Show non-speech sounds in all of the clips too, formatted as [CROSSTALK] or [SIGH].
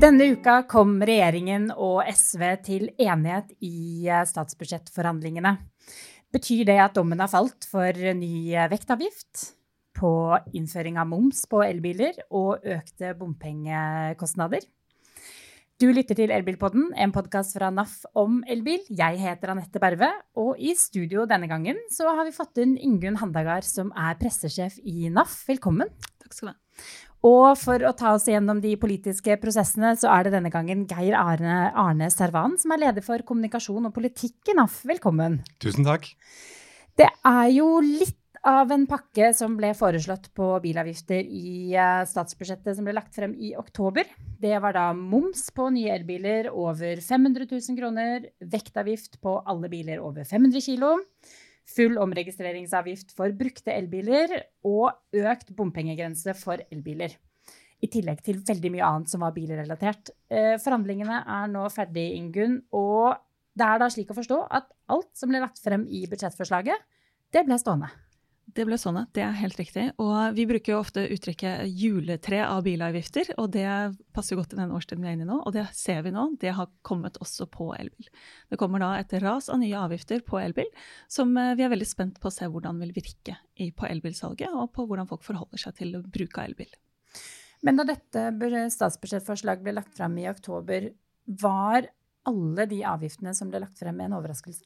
Denne uka kom regjeringen og SV til enighet i eh, statsbudsjettforhandlingene. Betyr det at dommen har falt for ny vektavgift, på innføring av moms på elbiler og økte bompengekostnader? Du lytter til Elbilpodden, en podkast fra NAF om elbil. Jeg heter Anette Berve, og i studio denne gangen så har vi fått inn Ingunn Handagard, som er pressesjef i NAF. Velkommen. Takk skal du ha. Og for å ta oss gjennom de politiske prosessene, så er det denne gangen Geir Arne, Arne Servan, som er leder for kommunikasjon og politikk i NAF. Velkommen. Tusen takk. Det er jo litt av en pakke som ble foreslått på bilavgifter i eh, statsbudsjettet som ble lagt frem i oktober. Det var da moms på nye elbiler over 500 000 kroner, vektavgift på alle biler over 500 kilo full omregistreringsavgift for brukte elbiler og økt bompengegrense for elbiler. I tillegg til veldig mye annet som var bilrelatert. Eh, forhandlingene er nå ferdig, Ingunn. Og det er da slik å forstå at alt som ble lagt frem i budsjettforslaget, det ble stående. Det ble sånn, det er helt riktig. Og vi bruker jo ofte uttrykket 'juletre av bilavgifter', og det passer godt i den årstiden vi er inne i nå. Og det ser vi nå, det har kommet også på elbil. Det kommer da et ras av nye avgifter på elbil, som eh, vi er veldig spent på å se hvordan vil virke på elbilsalget, og på hvordan folk forholder seg til bruk av elbil. Men da dette statsbudsjettforslaget ble lagt frem i oktober, var alle de avgiftene som ble lagt frem, en overraskelse?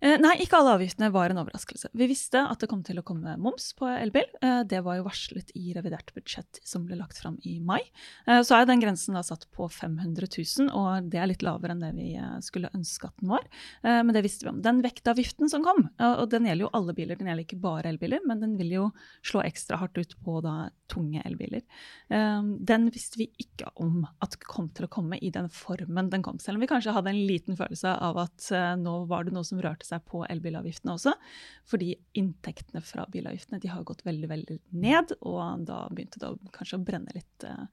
Eh, nei, ikke alle avgiftene var en overraskelse. Vi visste at det kom til å komme moms på elbil. Eh, det var jo varslet i revidert budsjett som ble lagt fram i mai. Eh, så er den grensen da satt på 500 000, og det er litt lavere enn det vi skulle ønske at den var. Men det visste vi om. Den vektavgiften som kom, og den gjelder jo alle biler, den gjelder ikke bare elbiler, men den vil jo slå ekstra hardt ut på da tunge elbiler. Den visste vi ikke om at kom til å komme i den formen den kom, selv om vi kanskje hadde en liten følelse av at nå var det noe som rørte på elbilavgiftene også. Fordi inntektene fra bilavgiftene de har gått veldig veldig ned. Og da begynte det kanskje å brenne litt uh,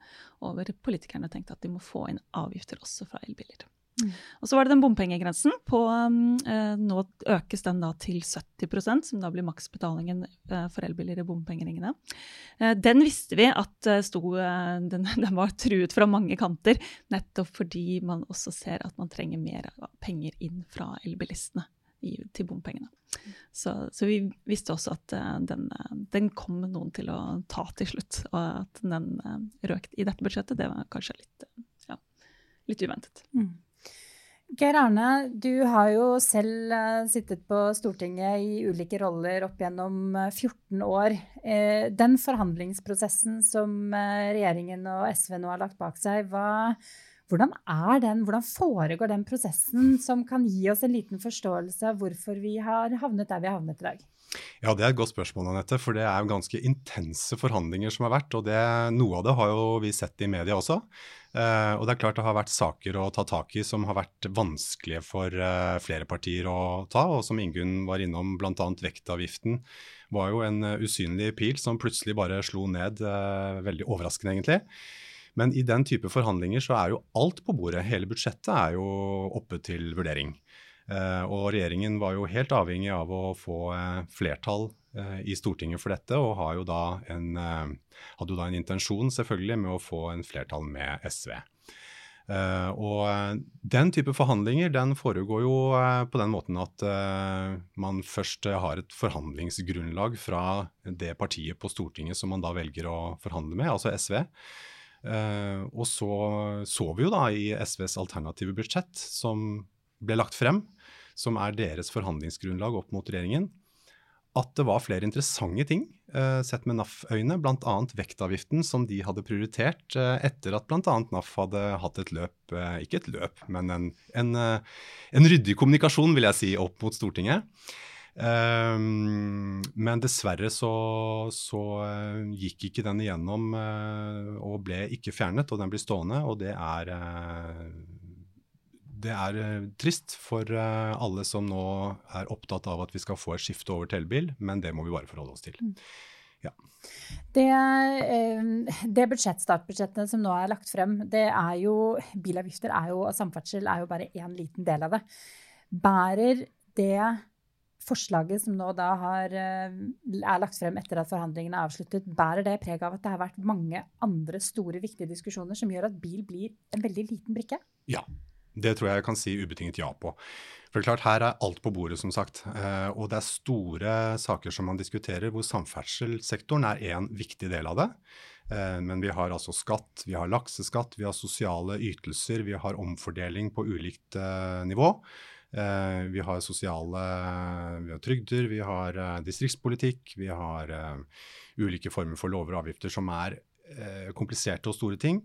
over politikerne og tenkte at de må få inn avgifter også fra elbiler. Mm. Og så var det den bompengegrensen. På, eh, nå økes den da til 70% som da blir maksbetalingen eh, for elbiler i bompengeringene. Eh, den visste vi at sto, den, [LAUGHS] den, var truet fra mange kanter, nettopp fordi man også ser at man trenger mer penger inn fra elbilistene i, til bompengene. Så, så, vi visste også at uh, den, uh, den, kom noen til å ta til slutt. Og at den uh, røk i dette budsjettet, det var kanskje litt, ja, litt uventet. Mm. Geir Arne, du har jo selv sittet på Stortinget i ulike roller opp gjennom 14 år. Den forhandlingsprosessen som regjeringen og SV nå har lagt bak seg, hva, hvordan er den, hvordan foregår den prosessen som kan gi oss en liten forståelse av hvorfor vi har havnet der vi har havnet i dag? Ja, Det er et godt spørsmål, Anette. For det er jo ganske intense forhandlinger som har vært. Og det, noe av det har jo vi sett i media også. Eh, og det er klart det har vært saker å ta tak i som har vært vanskelige for eh, flere partier å ta. Og som Ingunn var innom, bl.a. vektavgiften var jo en uh, usynlig pil som plutselig bare slo ned. Eh, veldig overraskende, egentlig. Men i den type forhandlinger så er jo alt på bordet. Hele budsjettet er jo oppe til vurdering. Uh, og regjeringen var jo helt avhengig av å få uh, flertall uh, i Stortinget for dette, og jo en, hadde jo da en intensjon selvfølgelig med å få en flertall med SV. og den type forhandlinger den foregår jo på den måten at man først har et forhandlingsgrunnlag fra det partiet på Stortinget som man da velger å forhandle med, altså SV. Uh, og så så vi jo da i SVs alternative budsjett, som ble lagt frem, som er deres forhandlingsgrunnlag opp mot regjeringen, at det var flere interessante ting uh, sett med NAF-øyne, bl.a. vektavgiften som de hadde prioritert uh, etter at bl.a. NAF hadde hatt et løp, ikke et løp, men en, en, en ryddig kommunikasjon, vil jeg si, opp mot Stortinget. Um, men dessverre så, så uh, gikk ikke den igjennom uh, og ble ikke fjernet, og den blir stående. Og det er, uh, det er trist for alle som nå er opptatt av at vi skal få et skifte over til elbil, men det må vi bare forholde oss til. Mm. Ja. Det, det budsjett, startbudsjettet som nå er lagt frem, det er jo Bilavgifter er jo, og samferdsel er jo bare én liten del av det. Bærer det forslaget som nå da har, er lagt frem etter at forhandlingene er avsluttet, bærer det preg av at det har vært mange andre store, viktige diskusjoner som gjør at bil blir en veldig liten brikke? Ja, det tror jeg jeg kan si ubetinget ja på. For det er klart, Her er alt på bordet, som sagt. Eh, og det er store saker som man diskuterer, hvor samferdselssektoren er en viktig del av det. Eh, men vi har altså skatt, vi har lakseskatt, vi har sosiale ytelser, vi har omfordeling på ulikt eh, nivå. Vi har sosiale vi har trygder, vi har distriktspolitikk, vi har ulike former for lover og avgifter som er kompliserte og store ting.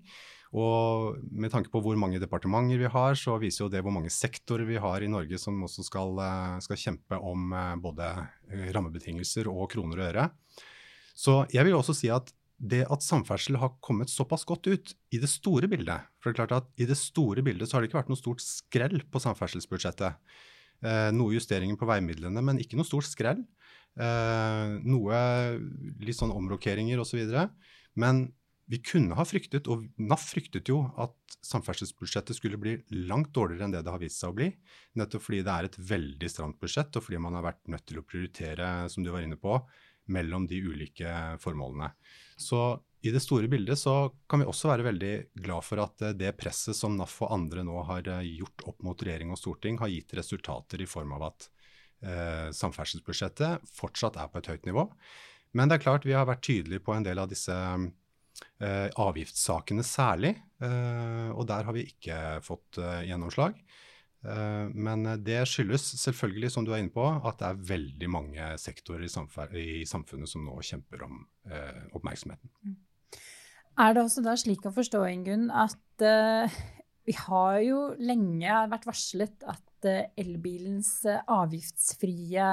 Og med tanke på hvor mange departementer vi har, så viser jo det hvor mange sektorer vi har i Norge som også skal, eh, skal kjempe om eh, både eh, rammebetingelser og kroner og øre. Så jeg vil også si at det at samferdsel har kommet såpass godt ut i det store bildet For det er klart at i det store bildet så har det ikke vært noe stort skrell på samferdselsbudsjettet. Eh, noe justeringer på veimidlene, men ikke noe stort skrell. Eh, noe litt sånn omrokeringer osv. Men vi kunne ha fryktet, og NAF fryktet jo, at samferdselsbudsjettet skulle bli langt dårligere enn det det har vist seg å bli. Nettopp fordi det er et veldig stramt budsjett, og fordi man har vært nødt til å prioritere, som du var inne på, mellom de ulike formålene. Så i det store bildet så kan vi også være veldig glad for at eh, det presset som NAF og andre nå har eh, gjort opp mot regjering og storting, har gitt resultater i form av at eh, samferdselsbudsjettet fortsatt er på et høyt nivå. Men det er klart vi har vært tydelige på en del av disse Eh, avgiftssakene særlig, eh, og der har vi ikke fått eh, gjennomslag. Men det skyldes selvfølgelig, som du er inne på, at det er veldig mange sektorer i, samfunnet som nå kjemper om oppmerksomheten. Mm. Er det også da slik å forstå, Ingunn, at vi har jo lenge vært varslet at elbilens avgiftsfrie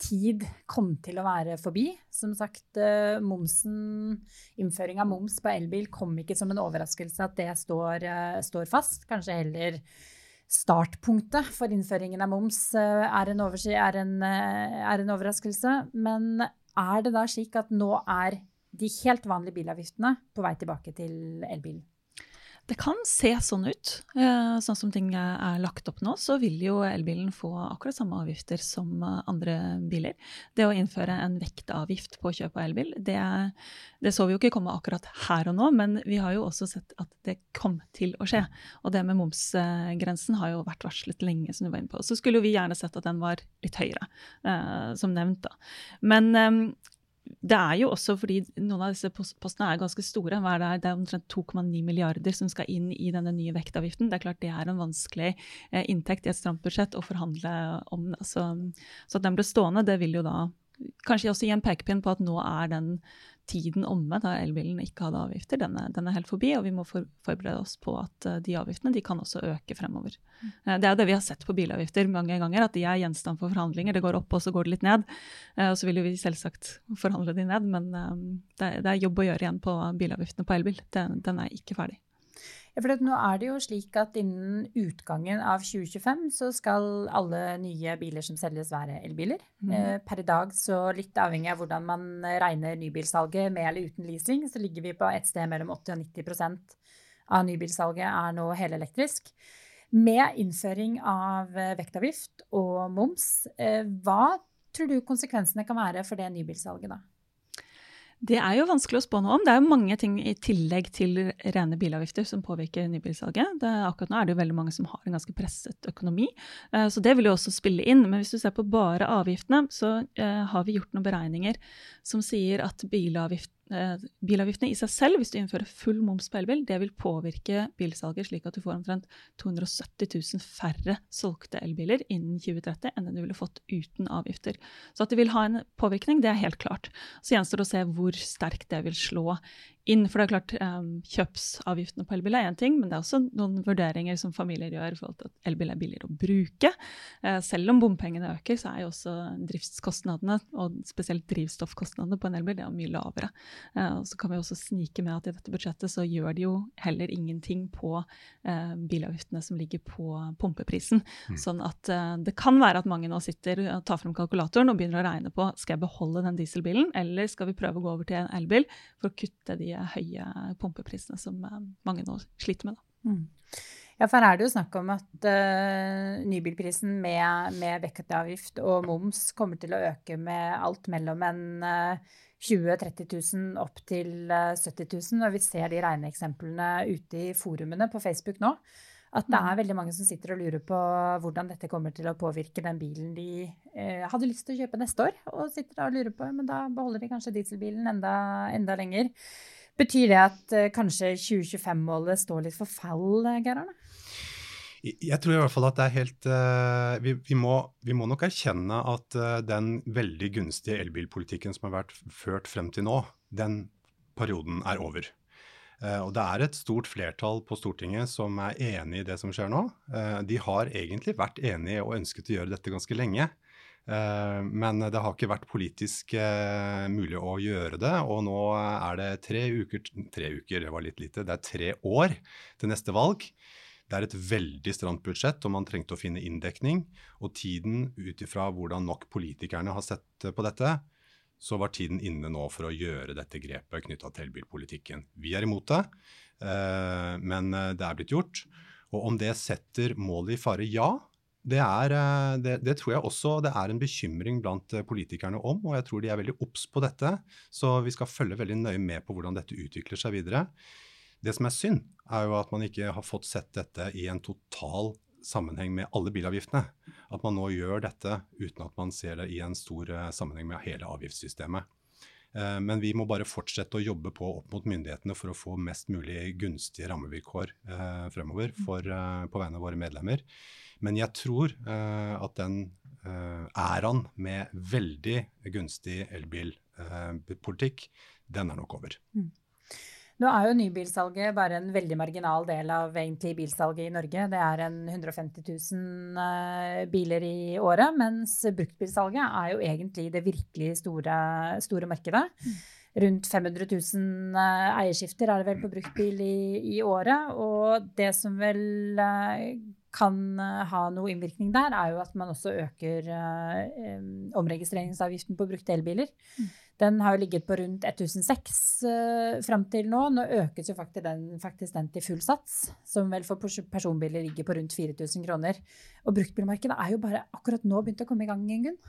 tid kom til å være forbi. Som sagt, eh, momsen, innføring av moms på elbil kom ikke som en overraskelse at det står, eh, står fast. Kanskje heller startpunktet for innføringen av moms eh, er en, er, en, er en, overraskelse. Men er det da slik at nå er de helt vanlige bilavgiftene på vei tilbake til elbilen? Det kan se sånn ut. Eh, sånn som ting er lagt opp nå, så vil jo elbilen få akkurat samme avgifter som eh, andre biler. Det å innføre en vektavgift på kjøp av elbil, det, det, så vi jo ikke komme akkurat her og nå, men vi har jo også sett at det kom til å skje. Og det med momsgrensen har jo vært varslet lenge, som du var inne på. Så skulle vi gjerne sett at den var litt høyere, eh, som nevnt, da. Men det er jo også fordi noen av disse postene er ganske store. Hva er det? det er omtrent 2,9 milliarder som skal inn i denne nye vektavgiften. Det er klart det er en vanskelig eh, inntekt i et stramt budsjett å forhandle om. Så, så at den ble stående, det vil jo da kanskje også gi en pekepinn på at nå er den tiden omme da elbilen ikke hadde avgifter. Den er, den er helt forbi, og vi må for, forberede oss på at uh, de avgiftene de kan også øke fremover. Mm. Uh, det er jo det vi har sett på bilavgifter mange ganger, at de er gjenstand for forhandlinger. Det går opp, og så går det litt ned. Uh, og så vil jo vi selvsagt forhandle de ned, men det, det, er jobb å gjøre igjen på bilavgiftene på elbil. Den, den er ikke ferdig. For nå er det jo slik at innen utgangen av 2025 så skal alle nye biler som selges, være elbiler. Mm. Per i dag, så litt avhengig av hvordan man regner nybilsalget med eller uten leasing, så ligger vi på et sted mellom 80 og 90% av nybilsalget er nå helelektrisk. Med innføring av eh, vektavgift og moms, eh, hva tror du konsekvensene kan være for det nybilsalget da? Det er jo vanskelig å spå noe om. Det er jo mange ting i tillegg til rene bilavgifter som påvirker nybilsalget. Det, akkurat nå er det jo veldig mange som har en ganske presset økonomi, eh, så det vil jo også spille inn. Men hvis du ser på bare avgiftene, så uh, har vi gjort noen beregninger som sier at bilavgift Eh, bilavgiftene i seg selv, hvis du innfører full moms på elbil, det vil påvirke bilsalget slik at du får omtrent 270 000 færre solgte elbiler innen 2030 enn du ville fått uten avgifter. Så at det vil ha en påvirkning, det er helt klart. Så gjenstår det å se hvor sterkt det vil slå inn. For det er klart, um, kjøpsavgiftene på elbil er én ting, men det er også noen vurderinger som familier gjør i forhold til at elbil er billigere å bruke. Uh, selv om bompengene øker, så er jo også driftskostnadene, og spesielt drivstoffkostnadene på en elbil, det er mye lavere. Uh, så kan vi også snike med at i dette budsjettet så gjør de jo heller ingenting på uh, bilavgiftene som ligger på pumpeprisen. Mm. Sånn at det kan være at mange nå sitter og tar frem kalkulatoren og begynner å regne på skal jeg beholde den dieselbilen, eller skal vi prøve å gå over til en elbil for å kutte de høye pumpeprisene som eh, mange nå sliter med. Mm. Ja, for her er det jo snakk om at uh, nybilprisen med, med vektavgift og moms kommer til å øke med alt mellom en uh, 20 000-30 000 opp til uh, 70 000. Og vi ser de regneeksemplene ute i forumene på Facebook nå. At det er mm. veldig mange som sitter og lurer på hvordan dette kommer til å påvirke den bilen de eh, hadde lyst til å kjøpe neste år. Og sitter og lurer på, men da beholder de kanskje dieselbilen enda, enda lenger. Betyr det at uh, kanskje 2025-målet står litt for fall, Geir Arne? Jeg tror i hvert fall at det er helt uh, vi, vi, må, vi, må, nok erkjenne at uh, den veldig gunstige elbilpolitikken som har vært ført frem til nå, den perioden er over. Eh, og det er et stort flertall på Stortinget som er enig i det som skjer nå. Eh, de har egentlig vært enige og ønsket å gjøre dette ganske lenge. Eh, men det har ikke vært politisk mulig å gjøre det. Og nå er det tre uker Tre uker, det var litt lite. Det er tre år til neste valg. Det er et veldig stramt budsjett, og man trengte å finne inndekning. Og tiden ut ifra hvordan nok politikerne har sett på dette, så var tiden inne nå for å gjøre dette grepet knytta til elbilpolitikken. Vi er imot det, eh, men eh, det er blitt gjort. Og om det setter målet i fare? Ja. Det, er, eh, det, det, tror jeg også det er en bekymring blant politikerne om, og jeg tror de er veldig obs på dette. Så vi skal følge veldig nøye med på hvordan dette utvikler seg videre. Det som er synd, er jo at man ikke har fått sett dette i en total sammenheng med alle bilavgiftene. At man nå gjør dette uten at man ser det i en stor eh, sammenheng med hele avgiftssystemet. Eh, men vi må bare fortsette å jobbe på opp mot myndighetene for å få mest mulig gunstige rammevilkår eh, fremover for, på vegne av våre medlemmer. Men jeg tror at den æraen med veldig gunstig elbilpolitikk, den er nok over. Mm. Nå er jo nybilsalget bare en veldig marginal del av egentlig bilsalget i Norge. Det er en 150 000 eh, biler i året, mens bruktbilsalget er jo egentlig det virkelig store, store markedet. Mm. Rundt 500 000 eh, eierskifter er det vel på bruktbil i, i året. Og det som vel eh, kan ha noe innvirkning der, er jo at man også øker omregistreringsavgiften på brukte elbiler. Den har jo ligget på rundt 1006 uh, fram til nå. Nå økes jo faktisk den, faktisk den, til full sats, som vel for personbiler ligger på rundt 4000 kroner. Og bruktbilmarkedet er jo bare akkurat nå begynt å komme i gang, Gunn.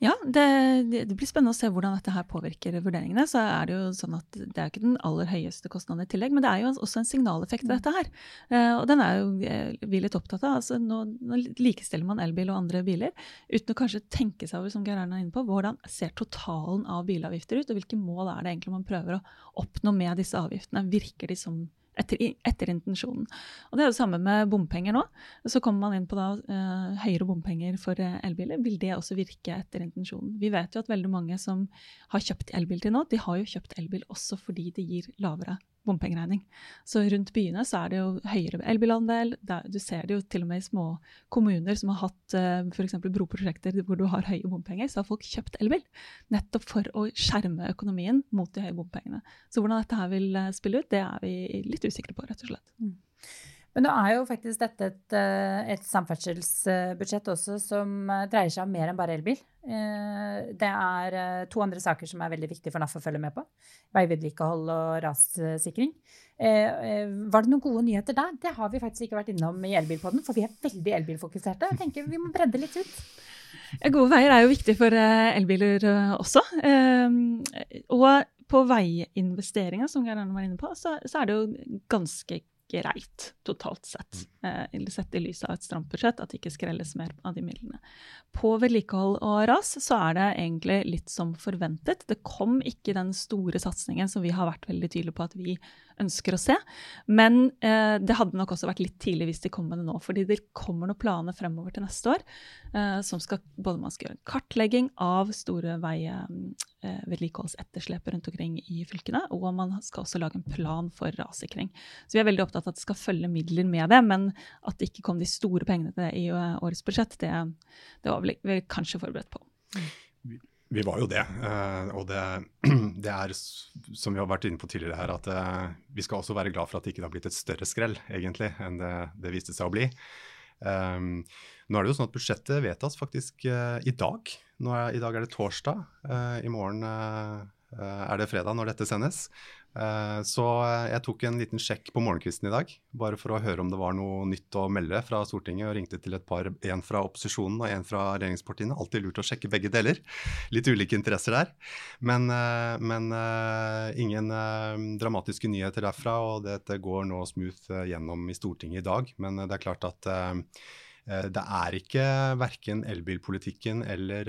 Ja, det, det, blir spennende å se hvordan dette her påvirker vurderingene. Så er Det jo sånn at det er ikke den aller høyeste kostnaden i tillegg, men det er jo også en signaleffekt ved dette her. Uh, og den er jo eh, vi litt opptatt av. altså Nå, nå likestiller man elbil og andre biler uten å kanskje tenke seg over som Geir Erna er inne på, hvordan ser totalen av bilavgifter ut, og hvilke mål er det egentlig man prøver å oppnå med disse avgiftene. Virker de som etter, etter, intensjonen. Og Det er jo samme med bompenger nå. Så kommer man inn på da, uh, høyere bompenger for uh, elbiler. Vil det også virke etter intensjonen? Vi vet jo at veldig mange som har kjøpt elbil til nå, de har jo kjøpt elbil også fordi det gir lavere bompengeregning. Så rundt byene så er det jo høyere elbilandel. Du ser det jo til og med i små kommuner som har hatt eh, f.eks. broprosjekter hvor du har høye bompenger, så har folk kjøpt elbil. Nettopp for å skjerme økonomien mot de høye bompengene. Så hvordan dette her vil eh, spille ut, det er vi litt usikre på, rett og slett. Mm. Men nå er jo faktisk dette et, eh, et samferdselsbudsjett også som eh, dreier seg om mer enn bare elbil. Eh, det er to andre saker som er veldig viktige for NAF å følge med på. Veivedlikehold og rassikring. Var det noen gode nyheter der? Det har vi faktisk ikke vært innom i Elbilpodden, for vi er veldig elbilfokuserte. Jeg tenker Vi må bredde litt ut. Gode veier er jo viktig for elbiler også. Og på veiinvesteringa, som Geir Arne var inne på, så, er det jo ganske greit totalt sett, eh, sett i lys av et stramt budsjett, at det ikke skrelles mer av de midlene. På vedlikehold og ras så er det egentlig litt som forventet. Det kom ikke den store satsingen som vi har vært veldig tydelige på at vi ønsker å se. Men eh, det hadde nok også vært litt tidlig hvis de kom med det nå. fordi det kommer noen planer fremover til neste år eh, som skal både man skal gjøre en kartlegging av store veivedlikeholdsetterslepet eh, rundt omkring i fylkene, og man skal også lage en plan for rassikring. Så vi er veldig opptatt av at det skal følge midler med det, men at det ikke kom de store pengene til det i eh, årets budsjett, det, det var vi kanskje forberedt på. Vi var jo det. Uh, og det, [CLEARS THROAT] det, er, som vi har vært inne på tidligere her, at uh, vi skal også være glad for at det ikke har blitt et større skrell, egentlig, enn det, det viste seg å bli. Um, nå er det jo sånn at budsjettet vedtas faktisk uh, i dag. Er, I dag er det torsdag. I morgen er det fredag når dette sendes. Eh, så jeg tok en liten sjekk på morgenkvisten i dag, bare for å høre om det var noe nytt å melde fra Stortinget, og ringte til et par, en fra opposisjonen og en fra regjeringspartiene. Alltid lurt å sjekke begge deler. Litt ulike interesser der. Men, eh, men eh, ingen dramatiske nyheter derfra, og dette går nå smooth gjennom i Stortinget i dag. Men det er klart at det er ikke verken elbilpolitikken eller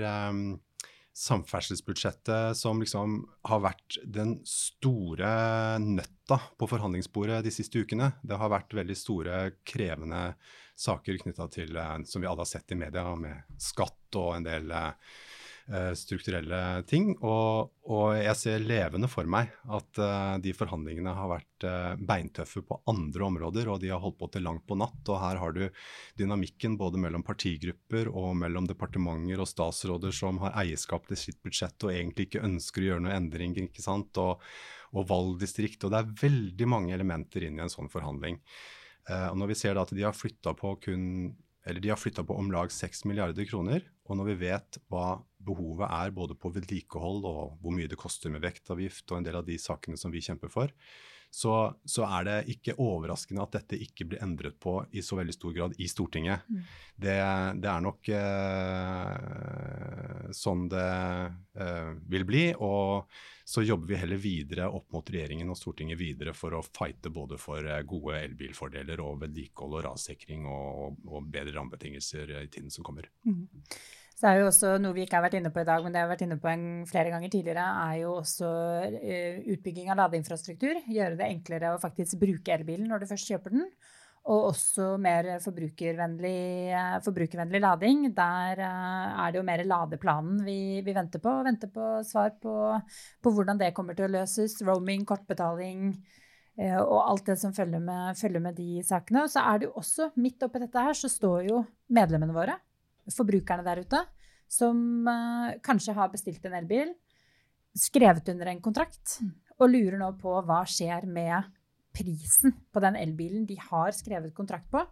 samferdselsbudsjettet som liksom har vært den store nøtta på forhandlingsbordet de siste ukene. Det har vært veldig store, krevende saker knytta til, eh, som vi alle har sett i media, med skatt og en del eh, strukturelle ting. Og, og, jeg ser levende for meg at uh, de forhandlingene har vært uh, beintøffe på andre områder, og de har holdt på til langt på natt. Og her har du dynamikken både mellom partigrupper og mellom departementer og statsråder som har eierskap til sitt budsjett og egentlig ikke ønsker å gjøre noen endringer, ikke sant. Og, og valgdistrikt. Og det er veldig mange elementer inn i en sånn forhandling. Og når vi ser at de har flytta på på om lag 6 milliarder kroner. Og når vi vet hva behovet er både på vedlikehold og hvor mye det koster med vektavgift og en del av de sakene som vi kjemper for, så, så, er det ikke overraskende at dette ikke blir endret på i så veldig stor grad i Stortinget. Mm. Det, det, er nok eh, sånn det eh, vil bli. Og så jobber vi heller videre opp mot regjeringen og Stortinget videre for å fighte både for eh, gode elbilfordeler og vedlikehold og rassikring og, og bedre rammebetingelser i tiden som kommer. Mm. Så er jo også noe vi ikke har vært inne på i dag, men det har vært inne på flere ganger tidligere, er jo også uh, utbygging av ladeinfrastruktur. Gjøre det enklere å faktisk bruke elbilen når du først kjøper den. Og også mer forbrukervennlig, uh, forbrukervennlig lading. Der uh, er det jo mer ladeplanen vi, vi venter på. Venter på svar på, på, hvordan det kommer til å løses. Roaming, kortbetaling. Og alt det som følger med, følger med de sakene. Og så er det jo også, midt oppi dette her, så står jo medlemmene våre forbrukerne der ute som uh, kanskje har bestilt en elbil, skrevet under en kontrakt, mm. og lurer nå på hva skjer med prisen på den elbilen de har skrevet kontrakt på.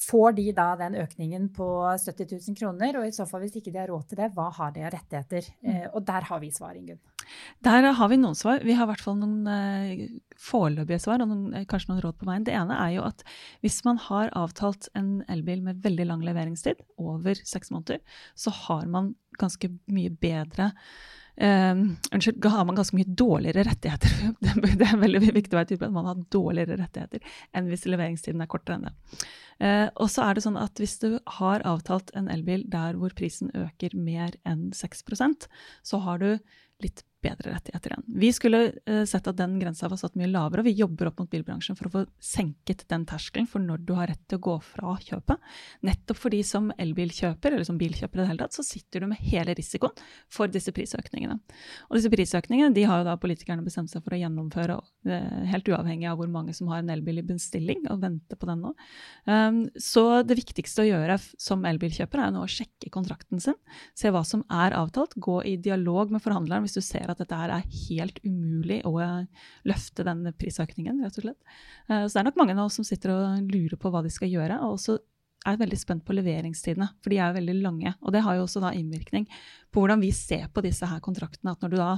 Får de da den økningen på 70 000 kroner? Og i så fall, hvis ikke de har råd til det, hva har de av rettigheter? Mm. Eh, og der har vi svar, Ingunn. Der har vi noen svar. Vi har i hvert fall noen eh, foreløpige svar og noen, eh, kanskje noen råd på veien. Det ene er jo at hvis man har avtalt en elbil med veldig lang leveringstid, over seks måneder, så har man ganske mye bedre Um, unnskyld, har man ganske mye dårligere rettigheter. [LAUGHS] Det er veldig viktig å være tydelig at man har dårligere rettigheter enn hvis leveringstiden er kortere enn det. Uh, og så er det sånn at Hvis du har avtalt en elbil der hvor prisen øker mer enn 6% så har du litt bedre rettigheter igjen. Vi skulle uh, sett at den grensa var satt mye lavere, og vi jobber opp mot bilbransjen for å få senket den terskelen for når du har rett til å gå fra kjøpet. Nettopp fordi som elbilkjøper, eller som bilkjøper i det hele tatt, så sitter du med hele risikoen for disse prisøkningene. Og disse prisøkningene de har jo da politikerne bestemt seg for å gjennomføre, uh, helt uavhengig av hvor mange som har en elbil i bestilling og venter på den nå. Um, så det viktigste å gjøre som elbilkjøper er nå å sjekke kontrakten sin, se hva som er avtalt, gå i dialog med forhandleren hvis du ser at dette her er helt umulig å løfte den prisøkningen, rett og slett. Eh, så det er nok mange oss som sitter og lurer på hva de skal gjøre. og også er veldig spent på leveringstidene, for de er veldig lange. Og det har jo også da innvirkning på hvordan vi ser på disse her kontraktene. At når du da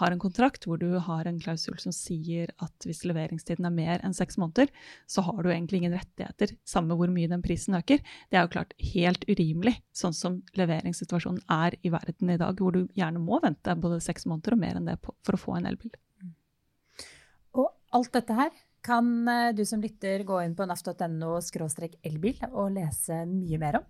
har en kontrakt hvor du har en klausul som sier at hvis leveringstiden er mer enn seks måneder, så har du egentlig ingen rettigheter, samme hvor mye den prisen øker. Det er jo klart helt urimelig, sånn som leveringssituasjonen er i verden i dag, hvor du gjerne må vente både seks måneder og mer enn det for å få en elbil. Og alt dette her kan eh, du som lytter gå inn på naf.no elbil og lese mye mer om.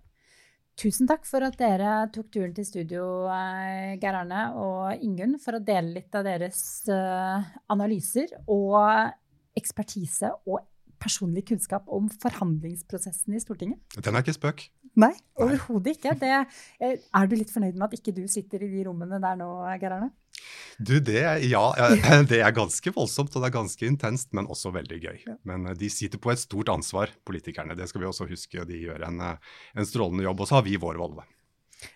Tusen takk for at dere tok turen til studio, eh, Geir Arne og Ingunn, for å dele litt av deres eh, analyser og ekspertise og personlig kunnskap om forhandlingsprosessen i Stortinget. Den er ikke spøk. Nei, overhodet ikke. Det, eh, er du litt fornøyd med at ikke du sitter i de rommene der nå, Geir Arne? Du, det, ja, [LAUGHS] det er ganske voldsomt og det er ganske intenst, men også veldig gøy. Men eh, de sitter på et stort ansvar, politikerne. Det skal vi også huske. De gjør en, eh, en strålende jobb. Og så har vi vår rolle.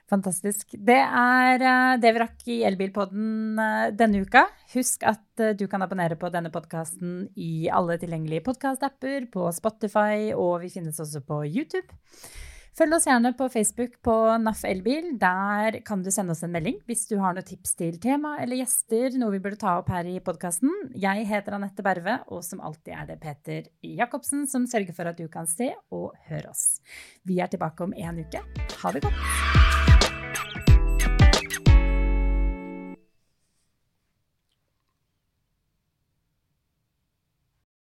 Fantastisk. Det er eh, det vi rakk i Elbilpodden denne uka. Husk at du kan abonnere på denne podkasten i alle tilgjengelige podkastapper, på Spotify, og vi finnes også på YouTube. Følg oss gjerne på Facebook på NAF Elbil. Der kan du sende oss en melding hvis du har noen tips til tema eller gjester, noe vi burde ta opp her i podkasten. Jeg heter Anette Berve, og som alltid er det Peter Jacobsen som sørger for at du kan se og høre oss. Vi er tilbake om en uke. Ha det godt!